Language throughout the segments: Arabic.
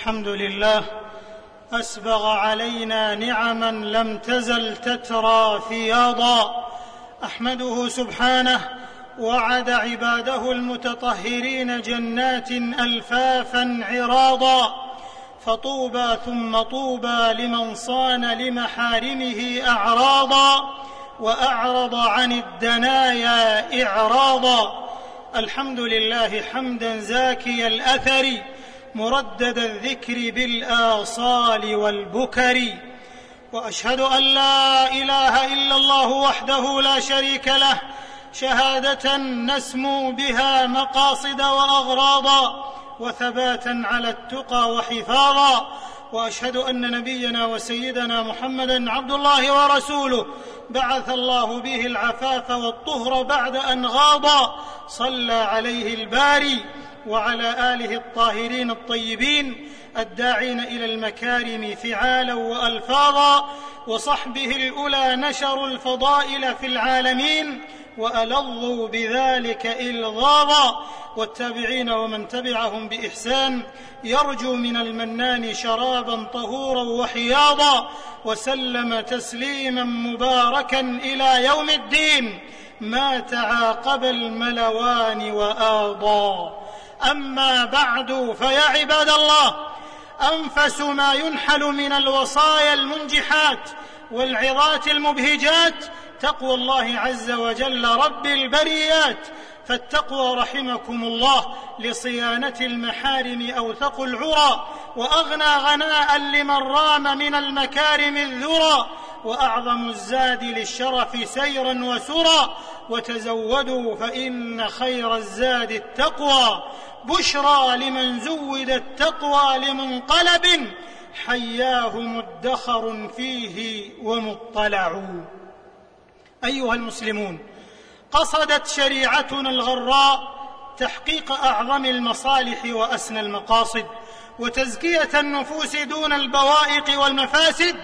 الحمد لله أسبغ علينا نعما لم تزل تترى فياضا. أحمده سبحانه وعد عباده المتطهرين جنات ألفافا عراضا. فطوبى ثم طوبى لمن صان لمحارمه أعراضا. وأعرض عن الدنايا إعراضا. الحمد لله حمدا زاكي الأثر. مردد الذكر بالآصال والبكر. وأشهد أن لا إله إلا الله وحده لا شريك له شهادة نسمو بها مقاصد واغراضا وثباتا على التقى وحفاظا. وأشهد أن نبينا وسيدنا محمدا عبد الله ورسوله. بعث الله به العفاف والطهر بعد أن غاضا صلى عليه الباري. وعلى آله الطاهرين الطيبين الداعين إلى المكارم فعالا وألفاظا وصحبه الأولى نشروا الفضائل في العالمين وألظوا بذلك إلغاظا والتابعين ومن تبعهم بإحسان يرجو من المنان شرابا طهورا وحياضا وسلم تسليما مباركا إلى يوم الدين ما تعاقب الملوان وآضا أما بعد فيا عباد الله أنفس ما ينحل من الوصايا المنجحات والعظات المبهجات تقوى الله عز وجل رب البريات. فالتقوى رحمكم الله لصيانة المحارم أوثق العرى وأغنى غناء لمن رام من المكارم الذرى وأعظم الزاد للشرف سيرا وسرى. وتزودوا فإن خير الزاد التقوى. بشرى لمن زود التقوى لمنقلب حياه مدخر فيه ومطلع. أيها المسلمون قصدت شريعتنا الغراء تحقيق أعظم المصالح وأسنى المقاصد وتزكية النفوس دون البوائق والمفاسد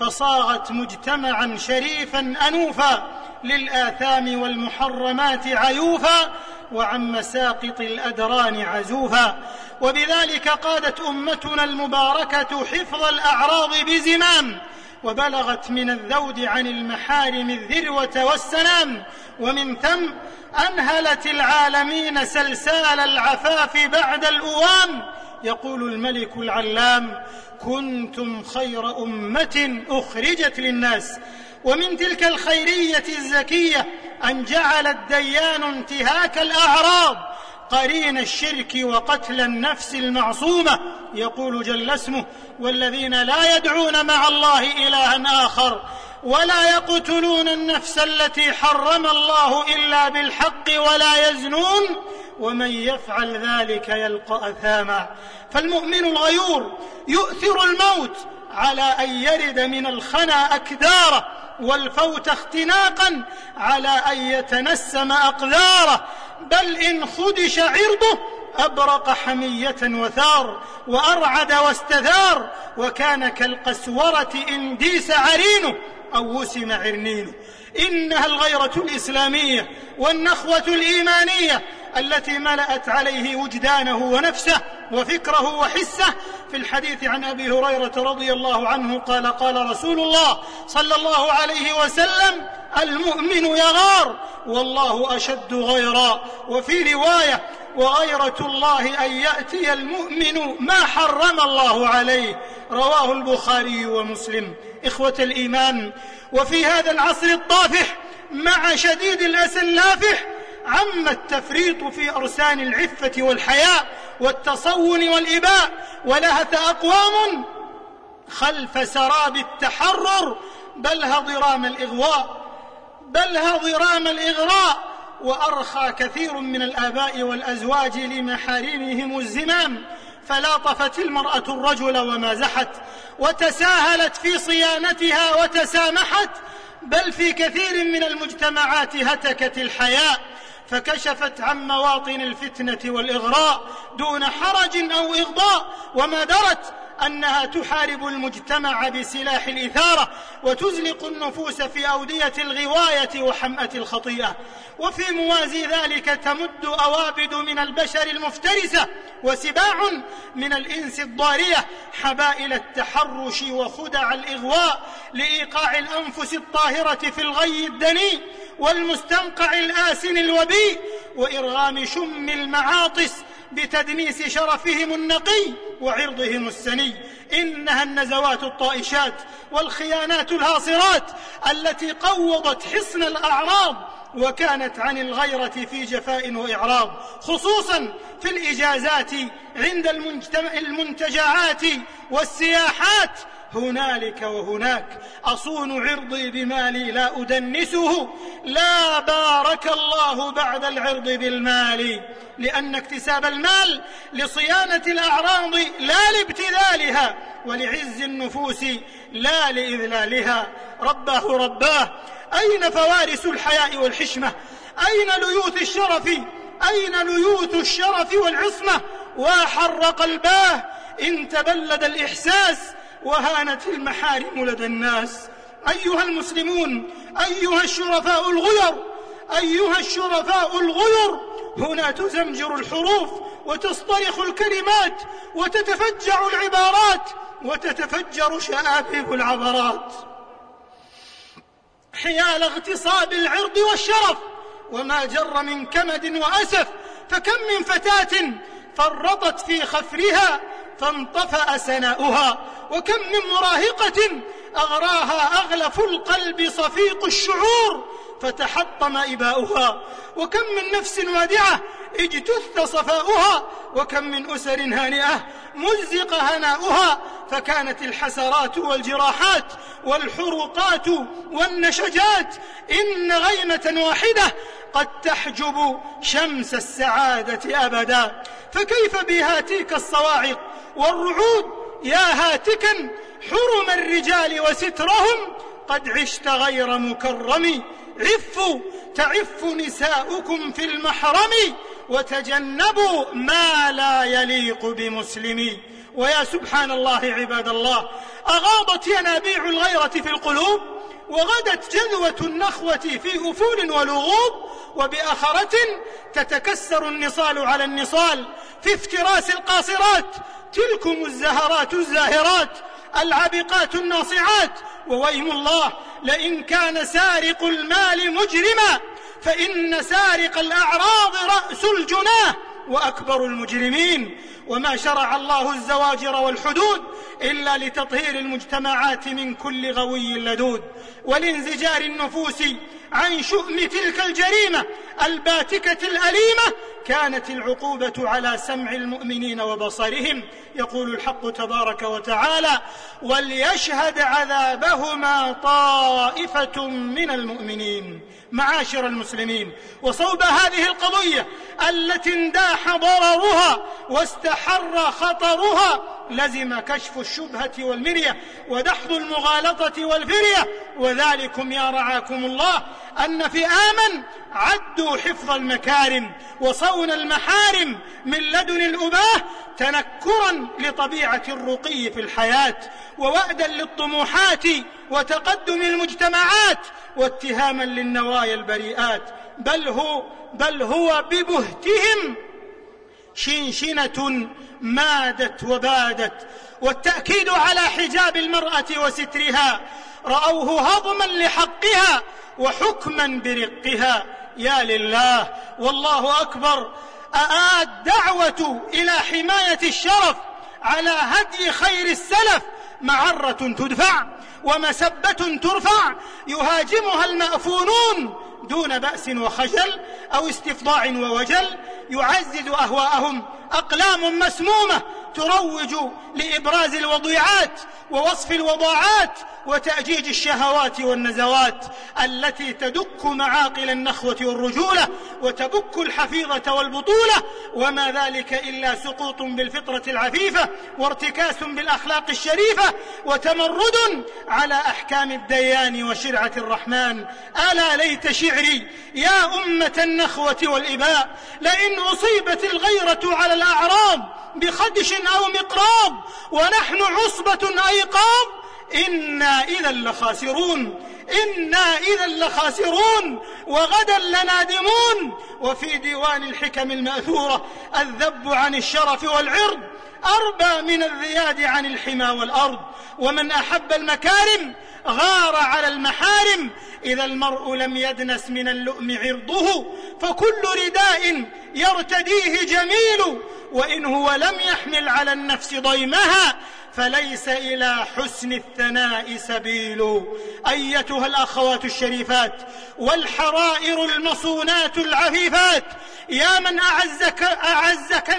فصاغت مجتمعا شريفا انوفا للآثام والمحرمات عيوفا وعن مساقط الأدران عزوفا. وبذلك قادت أمتنا المباركة حفظ الأعراض بزمام وبلغت من الذود عن المحارم الذروة والسنام. ومن ثم أنهلت العالمين سلسال العفاف بعد الأوام. يقول الملك العلام كنتم خير أمة أخرجت للناس ومن تلك الخيرية الزكية أن جعل الديان انتهاك الأعراض. قرين الشرك وقتل النفس المعصومة يقول جل اسمه والذين لا يدعون مع الله إلها آخر ولا يقتلون النفس التي حرم الله إلا بالحق ولا يزنون ومن يفعل ذلك يلقى أثاما. فالمؤمن الغيور يؤثر الموت على أن يرد من الخنا أكداره والفوت اختناقا على أن يتنسم اقداره بل إن خدش عرضه أبرق حمية وثار وأرعد واستثار وكان كالقسورة إن ديس عرينه. أو وسم عرنينه. إنها الغيرة الإسلامية والنخوة الإيمانية التي ملأت عليه وجدانه ونفسه وفكره وحسه. في الحديث عن أبي هريرة رضي الله عنه قال قال رسول الله صلى الله عليه وسلم المؤمن يغار والله أشد غيرا. وفي رواية وغيرة الله أن يأتي المؤمن ما حرم الله عليه. رواه البخاري ومسلم. إخوة الإيمان. وفي هذا العصر الطافح مع شديد الاسى اللافح عم التفريط في أرسان العفة والحياء والتصون والإباء ولهث أقوام خلف سراب التحرر. بلها ضرام الإغواء بلها ضرام الإغراء. وأرخى كثير من الآباء والأزواج لمحارمهم الزمام. فلاطفت المرأة الرجل ومازحت وتساهلت في صيانتها وتسامحت بل في كثير من المجتمعات هتكت الحياء فكشفت عن مواطن الفتنة والإغراء دون حرج أو إغضاء وما درت أنها تحارب المجتمع بسلاح الإثارة وتزلق النفوس في أودية الغواية وحمأة الخطيئة. وفي موازي ذلك تمد أوابد من البشر المفترسة وسباع من الإنس الضارية حبائل التحرش وخدع الإغواء لإيقاع الأنفس الطاهرة في الغي الدني والمستنقع الآسن الوبي وإرغام شم المعاطس بتدنيس شرفهم النقي وعرضهم السني. إنها النزوات الطائشات والخيانات الهاصرات التي قوضت حصن الأعراض وكانت عن الغيرة في جفاء وإعراض خصوصا في الإجازات عند المنتجعات والسياحات هنالك وهناك. أصون عرضي بمالي لا أدنسه. لا بارك الله بعد العرض بالمال. لأن اكتساب المال لصيانة الأعراض لا لابتذالها ولعز النفوس لا لإذلالها. رباه رباه. أين فوارس الحياء والحشمة؟ أين ليوث الشرف؟ أين ليوث الشرف والعصمة؟ واحر قلباه إن تبلد الإحساس وهانت المحارم لدى الناس. أيها المسلمون أيها الشرفاء الغير أيها الشرفاء الغير هنا تزمجر الحروف وتصطرخ الكلمات وتتفجع العبارات وتتفجر شآبيب العبرات. حيال اغتصاب العرض والشرف وما جر من كمد وأسف فكم من فتاة فرطت في خفرها فانطفأ سناؤها. وكم من مراهقة أغراها أغلف القلب صفيق الشعور فتحطم إباؤها. وكم من نفس وادعة اجتث صفاؤها وكم من أسر هانئة مزق هناؤها فكانت الحسرات والجراحات والحروقات والنشجات. إن غيمة واحدة قد تحجب شمس السعادة أبدا. فكيف بهاتيك الصواعق والرعود؟ يا هاتكا حرم الرجال وسترهم. قد عشت غير مكرم. عفوا تعف نساؤكم في المحرم وتجنبوا ما لا يليق بمسلم. ويا سبحان الله عباد الله أغاضت ينابيع الغيرة في القلوب؟ وغدت جذوة النخوة في أفول ولغوب وبأخرة تتكسر النصال على النصال في افتراس القاصرات. تلكم الزهرات الزاهرات العبقات الناصعات. وويم الله لئن كان سارق المال مجرما فإن سارق الأعراض رأس الجناه وأكبر المجرمين وما شرع الله الزواجر والحدود إلا لتطهير المجتمعات من كل غوي لدود ولانزجار النفوس عن شؤم تلك الجريمة الباتكة الأليمة كانت العقوبة على سمع المؤمنين وبصرهم. يقول الحق تبارك وتعالى وليشهد عذابهما طائفة من المؤمنين. معاشر المسلمين وصوب هذه القضية التي انداح ضررها واستحر خطرها لزم كشف الشبهة والمرية ودحض المغالطة والفرية. وذلكم يا رعاكم الله أن فئاما عدوا حفظ المكارم وصون المحارم من لدن الأباه تنكرا لطبيعة الرقي في الحياة ووأدا للطموحات وتقدم المجتمعات واتهاما للنوايا البريئات. بل هو بل هو ببهتهم شنشنة مادت وبادت والتأكيد على حجاب المرأة وسترها رأوه هضما لحقها وحكما برقها. يا لله والله أكبر. الدعوة إلى حماية الشرف على هدي خير السلف. معرة تدفع ومسبة ترفع يهاجمها المأفونون دون بأس وخجل أو استفضاع ووجل يعزز أهواءهم أقلام مسمومة تروج لإبراز الوضيعات ووصف الوضاعات وتأجيج الشهوات والنزوات التي تدك معاقل النخوة والرجولة وتبك الحفيظة والبطولة وما ذلك إلا سقوط بالفطرة العفيفة وارتكاس بالأخلاق الشريفة وتمرد على أحكام الديان وشرعة الرحمن. ألا ليت شعري يا أمة النخوة والإباء لئن أصيبت الغيرة على الأعراض بخدش أو مقراض ونحن عصبة أيقاظ إنا إذا لخاسرون إنا إذا لخاسرون وغدا لنادمون. وفي ديوان الحكم المأثورة الذب عن الشرف والعرض أربى من الذياد عن الحمى والأرض. ومن أحب المكارم غار على المحارم. إذا المرء لم يدنس من اللؤم عرضه فكل رداء يرتديه جميل. وإن هو لم يحمل على النفس ضيمها فليس إلى حسن الثناء سبيل. أيتها الأخوات الشريفات والحرائر المصونات العفيفات يا من أعزك أعزك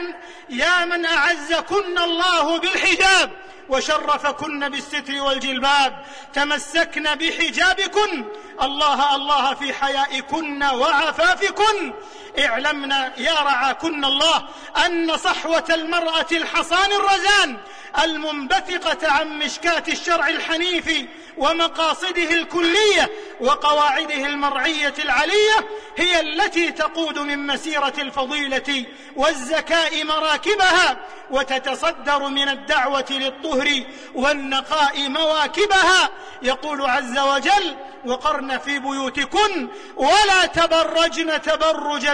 يا من أعزكن الله بالحجاب وشرفكن بالستر والجلباب تمسكن بحجابكن. الله الله في حيائكن وعفافكن. اعلمنا يا رعاكن الله أن صحوة المرأة الحصان الرزان المنبثقة عن مشكاة الشرع الحنيف ومقاصده الكلية وقواعده المرعية العلية هي التي تقود من مسيرة الفضيلة والزكاء مراكبها وتتصدر من الدعوة للطهر والنقاء مواكبها. يقول عز وجل وقرن في بيوتكن ولا تبرجن تبرج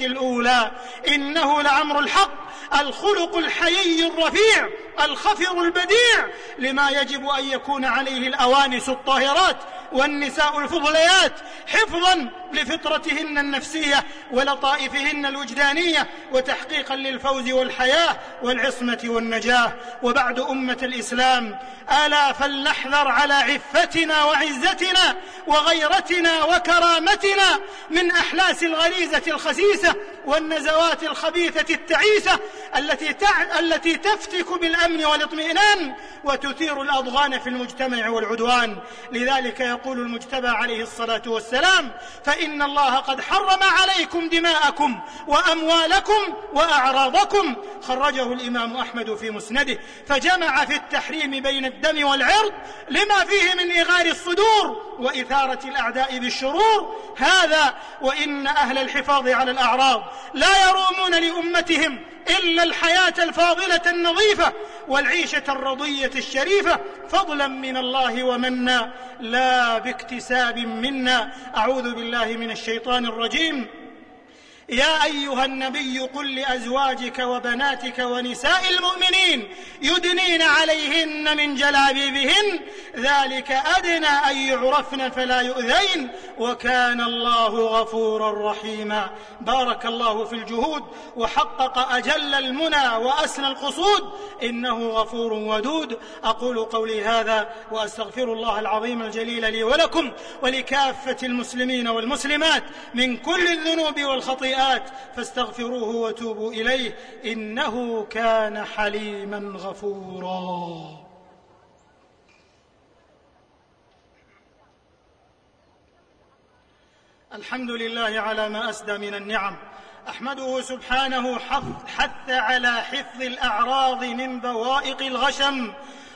الأولى. إنه لعمر الحق الخلق الحيي الرفيع الخفر البديع لما يجب أن يكون عليه الأوانس الطاهرات والنساء الفضليات حفظا لفطرتهن النفسية ولطائفهن الوجدانية وتحقيقا للفوز والحياة والعصمة والنجاة. وبعد أمة الإسلام ألا فلنحذر على عفتنا وعزتنا وغيرتنا وكرامتنا من أحلاس الغريزة الخسيسة والنزوات الخبيثة التعيسة التي تع... التي تفتك بالأمن والاطمئنان وتثير الأضغان في المجتمع والعدوان. لذلك يقول المجتبى عليه الصلاة والسلام فإن الله قد حرم عليكم دماءكم وأموالكم وأعراضكم. خرجه الإمام أحمد في مسنده. فجمع في التحريم بين الدم والعرض لما فيه من إغار الصدور وإثارة الأعداء بالشرور. هذا وإن أهل الحفاظ على الأعراض لا يرومون لأمتهم إلا الحياة الفاضلة النظيفة والعيشة الرضية الشريفة. فضلا من الله ومنا لا باكتساب منا. أعوذ بالله من الشيطان الرجيم. يا أيها النبي قل لأزواجك وبناتك ونساء المؤمنين يدنين عليهن من جلابيبهن ذلك أدنى أن يعرفن فلا يؤذين وكان الله غفورا رحيما. بارك الله في الجهود وحقق أجل المنى وأسنى القصود. إنه غفور ودود. أقول قولي هذا وأستغفر الله العظيم الجليل لي ولكم ولكافة المسلمين والمسلمات من كل الذنوب والخطيئات السيئات فاستغفروه وتوبوا إليه إنه كان حليما غفورا. الحمد لله على ما أسدى من النعم. أحمده سبحانه حث على حفظ الأعراض من بوائق الغشم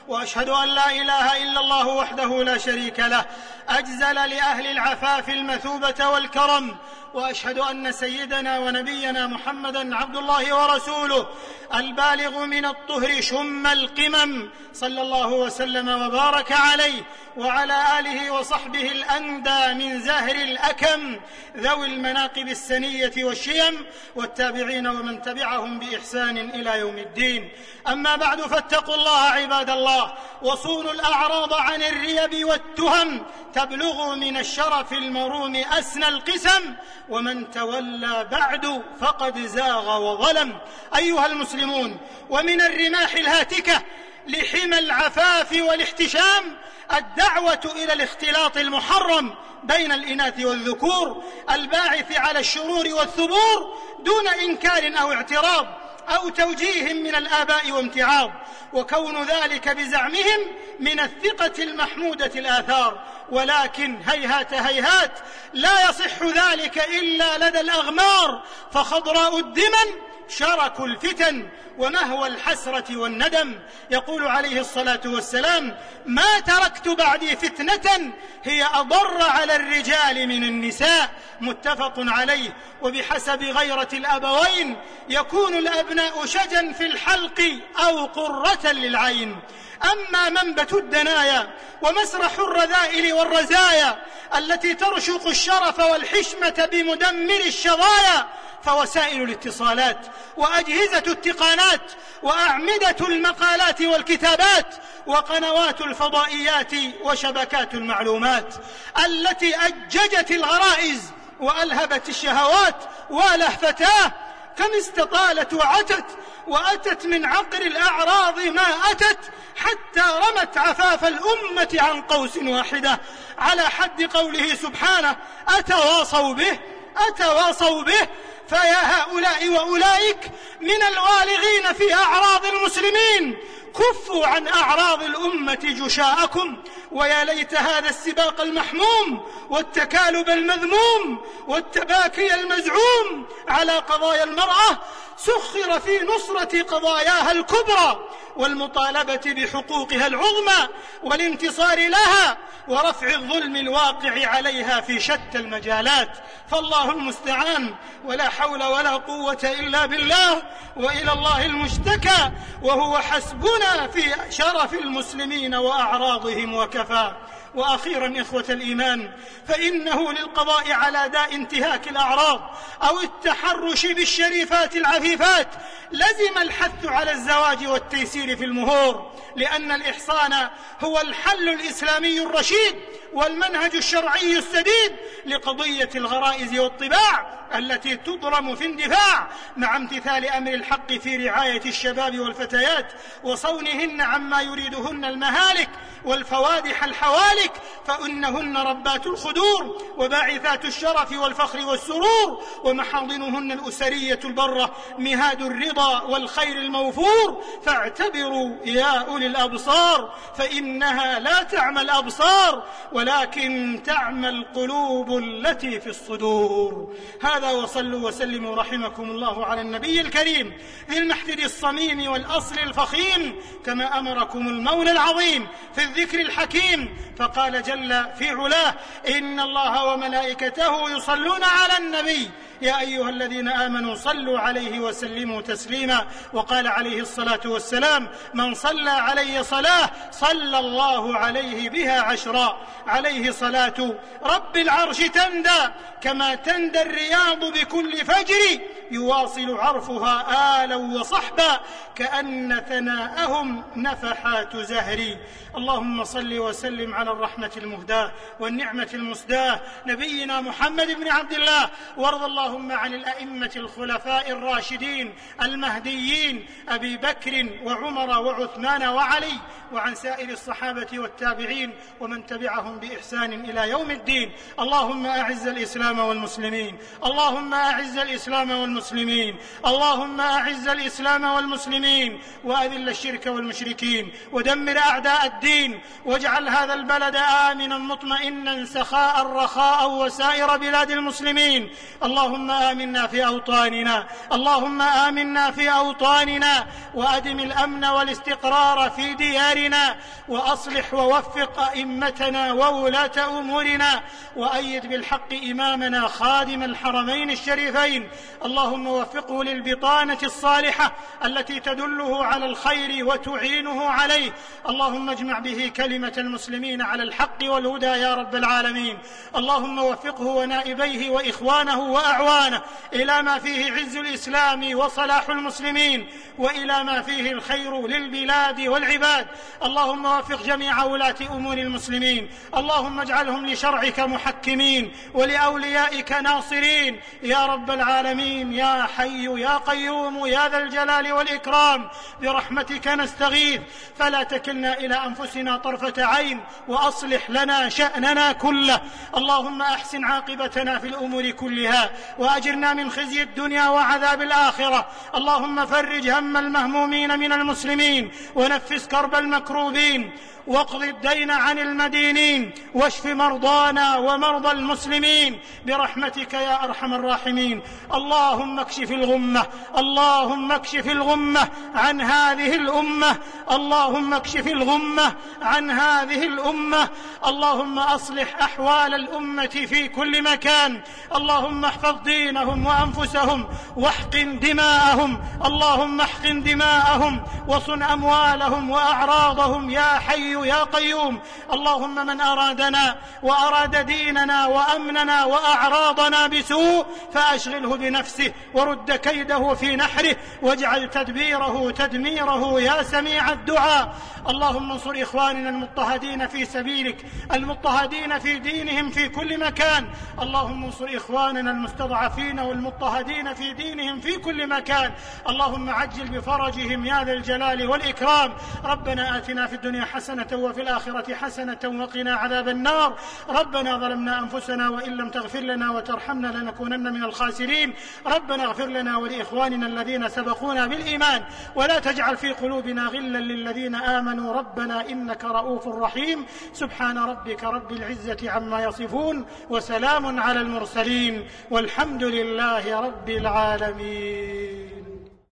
وأشهد أن لا إله إلا الله وحده لا شريك له. أجزل لأهل العفاف المثوبة والكرم وأشهد أن سيدنا ونبينا محمدا عبد الله ورسوله البالغ من الطهر شم القمم صلى الله وسلم وبارك عليه وعلى آله وصحبه الأندى من زهر الأكم ذوي المناقب السنية والشيم والتابعين ومن تبعهم بإحسان إلى يوم الدين. أما بعد فاتقوا الله عباد الله وصونوا الأعراض عن الريب والتهم تبلغوا من الشرف المروم أسنى القسم ومن تولى بعد فقد زاغ وظلم. أيها المسلمون ومن الرماح الهاتكة لحمى العفاف والاحتشام الدعوة إلى الاختلاط المحرم بين الإناث والذكور الباعث على الشرور والثبور دون إنكار أو اعتراض أو توجيه من الآباء وامتعاض. وكون ذلك بزعمهم من الثقة المحمودة الآثار. ولكن هيهات هيهات لا يصح ذلك إلا لدى الأغمار فخضراء الدمن شرك الفتن ومهوى الحسرة والندم. يقول عليه الصلاة والسلام ما تركت بعدي فتنة هي أضر على الرجال من النساء. متفق عليه. وبحسب غيرة الأبوين يكون الأبناء شجا في الحلق أو قرة للعين. أما منبت الدنايا ومسرح الرذائل والرزايا التي ترشق الشرف والحشمة بمدمر الشظايا فوسائل الاتصالات وأجهزة التقانات وأعمدة المقالات والكتابات وقنوات الفضائيات وشبكات المعلومات التي أججت الغرائز وألهبت الشهوات ولهفتاه كم استطالت وعتت وأتت من عقر الأعراض ما أتت حتى رمت عفاف الأمة عن قوس واحدة. على حد قوله سبحانه أتواصوا به أتواصوا به فيا هؤلاء وأولئك من الوالغين في أعراض المسلمين. كفوا عن أعراض الأمة جشاءكم. ويا ليت هذا السباق المحموم والتكالب المذموم والتباكي المزعوم على قضايا المرأة سخر في نصرة قضاياها الكبرى والمطالبة بحقوقها العظمى والانتصار لها ورفع الظلم الواقع عليها في شتى المجالات. فالله المستعان. ولا حول ولا قوة إلا بالله وإلى الله المشتكى وهو حسبنا في شرف المسلمين وأعراضهم وكفى. وأخيرا إخوة الإيمان فإنه للقضاء على داء انتهاك الأعراض أو التحرش بالشريفات العفيفات. لزم الحث على الزواج والتيسير في المهور لأن الإحصان هو الحل الإسلامي الرشيد. والمنهج الشرعي السديد لقضية الغرائز والطباع التي تضرم في اندفاع مع امتثال أمر الحق في رعاية الشباب والفتيات وصونهن عما يريدهن المهالك والفوادح الحوالك فإنهن ربات الخدور وباعثات الشرف والفخر والسرور ومحاضنهن الأسرية البره مهاد الرضا والخير الموفور. فاعتبروا يا أولي الأبصار فإنها لا تعمى الأبصار ولكن تعمى القلوب التي في الصدور. هذا وصلوا وسلموا رحمكم الله على النبي الكريم ذي المحفل الصميم والأصل الفخيم كما أمركم المولى العظيم في الذكر الحكيم. فقال جل في علاه إن الله وملائكته يصلون على النبي يا أيها الذين آمنوا صلوا عليه وسلموا تسليما. وقال عليه الصلاة والسلام من صلى علي صلاة صلى الله عليه بها عشرا. عليه صلاة رب العرش تندى كما تندى الرياض بكل فجر يواصل عرفها آلا وصحبا. كأن ثناءهم نفحات زهري. اللهم صل وسلم على الرحمة المهداة والنعمة المسداة. نبينا محمد بن عبد الله. وارض اللهم عن الأئمة الخلفاء الراشدين المهديين أبي بكر وعمر وعثمان وعلي وعن سائر الصحابة والتابعين ومن تبعهم بإحسان إلى يوم الدين. اللهم أعز الإسلام والمسلمين. اللهم أعز الإسلام والمسلمين. اللهم أعز الإسلام والمسلمين. وأذل الشرك والمشركين. ودمر أعداء الدين. واجعل هذا البلد آمنا مطمئنا سخاء رخاء وسائر بلاد المسلمين. اللهم آمنا في أوطاننا اللهم آمنا في أوطاننا وأدم الأمن والاستقرار في ديارنا وأصلح ووفق أئمتنا وولاة أمورنا وأيد بالحق إمامنا خادم الحرمين الشريفين. اللهم وفقه للبطانة الصالحة التي تدله على الخير وتعينه عليه. اللهم اجمع به كلمة المسلمين على الحق والهدى يا رب العالمين. اللهم وفقه ونائبيه وإخوانه وأعوانه إلى ما فيه عز الإسلام وصلاح المسلمين وإلى ما فيه الخير للبلاد والعباد. اللهم وفق جميع ولاة أمور المسلمين. اللهم اجعلهم لشرعك محكمين ولأوليائك ناصرين. يا رب العالمين يا حي يا قيوم يا ذا الجلال والإكرام برحمتك نستغيث. فلا تكلنا إلى أنفسنا طرفة عين وأصلح لنا شأننا كله. اللهم أحسن عاقبتنا في الأمور كلها. وأجرنا من خزي الدنيا وعذاب الآخرة. اللهم فرج هم المهمومين من المسلمين ونفس كرب المكروبين. واقض الدين عن المدينين واشف مرضانا ومرضى المسلمين برحمتك يا أرحم الراحمين. اللهم اكشف الغمة اللهم اكشف الغمة عن هذه الأمة اللهم اكشف الغمة عن هذه الأمة. اللهم أصلح أحوال الأمة في كل مكان. اللهم احفظ دينهم وأنفسهم واحقن دماءهم. اللهم احقن دماءهم وصن أموالهم وأعراضهم يا حي يا قيوم اللهم من أرادنا وأراد ديننا وأمننا وأعراضنا بسوء فأشغله بنفسه ورد كيده في نحره واجعل تدبيره تدميره يا سميع الدعاء. اللهم انصر إخواننا المضطهدين في سبيلك المضطهدين في دينهم في كل مكان. اللهم انصر إخواننا المستضعفين والمضطهدين في دينهم في كل مكان. اللهم عجل بفرجهم يا ذا الجلال والإكرام. ربنا آتنا في الدنيا حسنة وفي الآخرة حسنة وقنا عذاب النار. ربنا ظلمنا أنفسنا وإن لم تغفر لنا وترحمنا لنكونن من الخاسرين. ربنا اغفر لنا ولإخواننا الذين سبقونا بالإيمان. ولا تجعل في قلوبنا غلا للذين آمنوا. ربنا إنك رؤوف رحيم. سبحان ربك رب العزة عما يصفون وسلام على المرسلين. والحمد لله رب العالمين.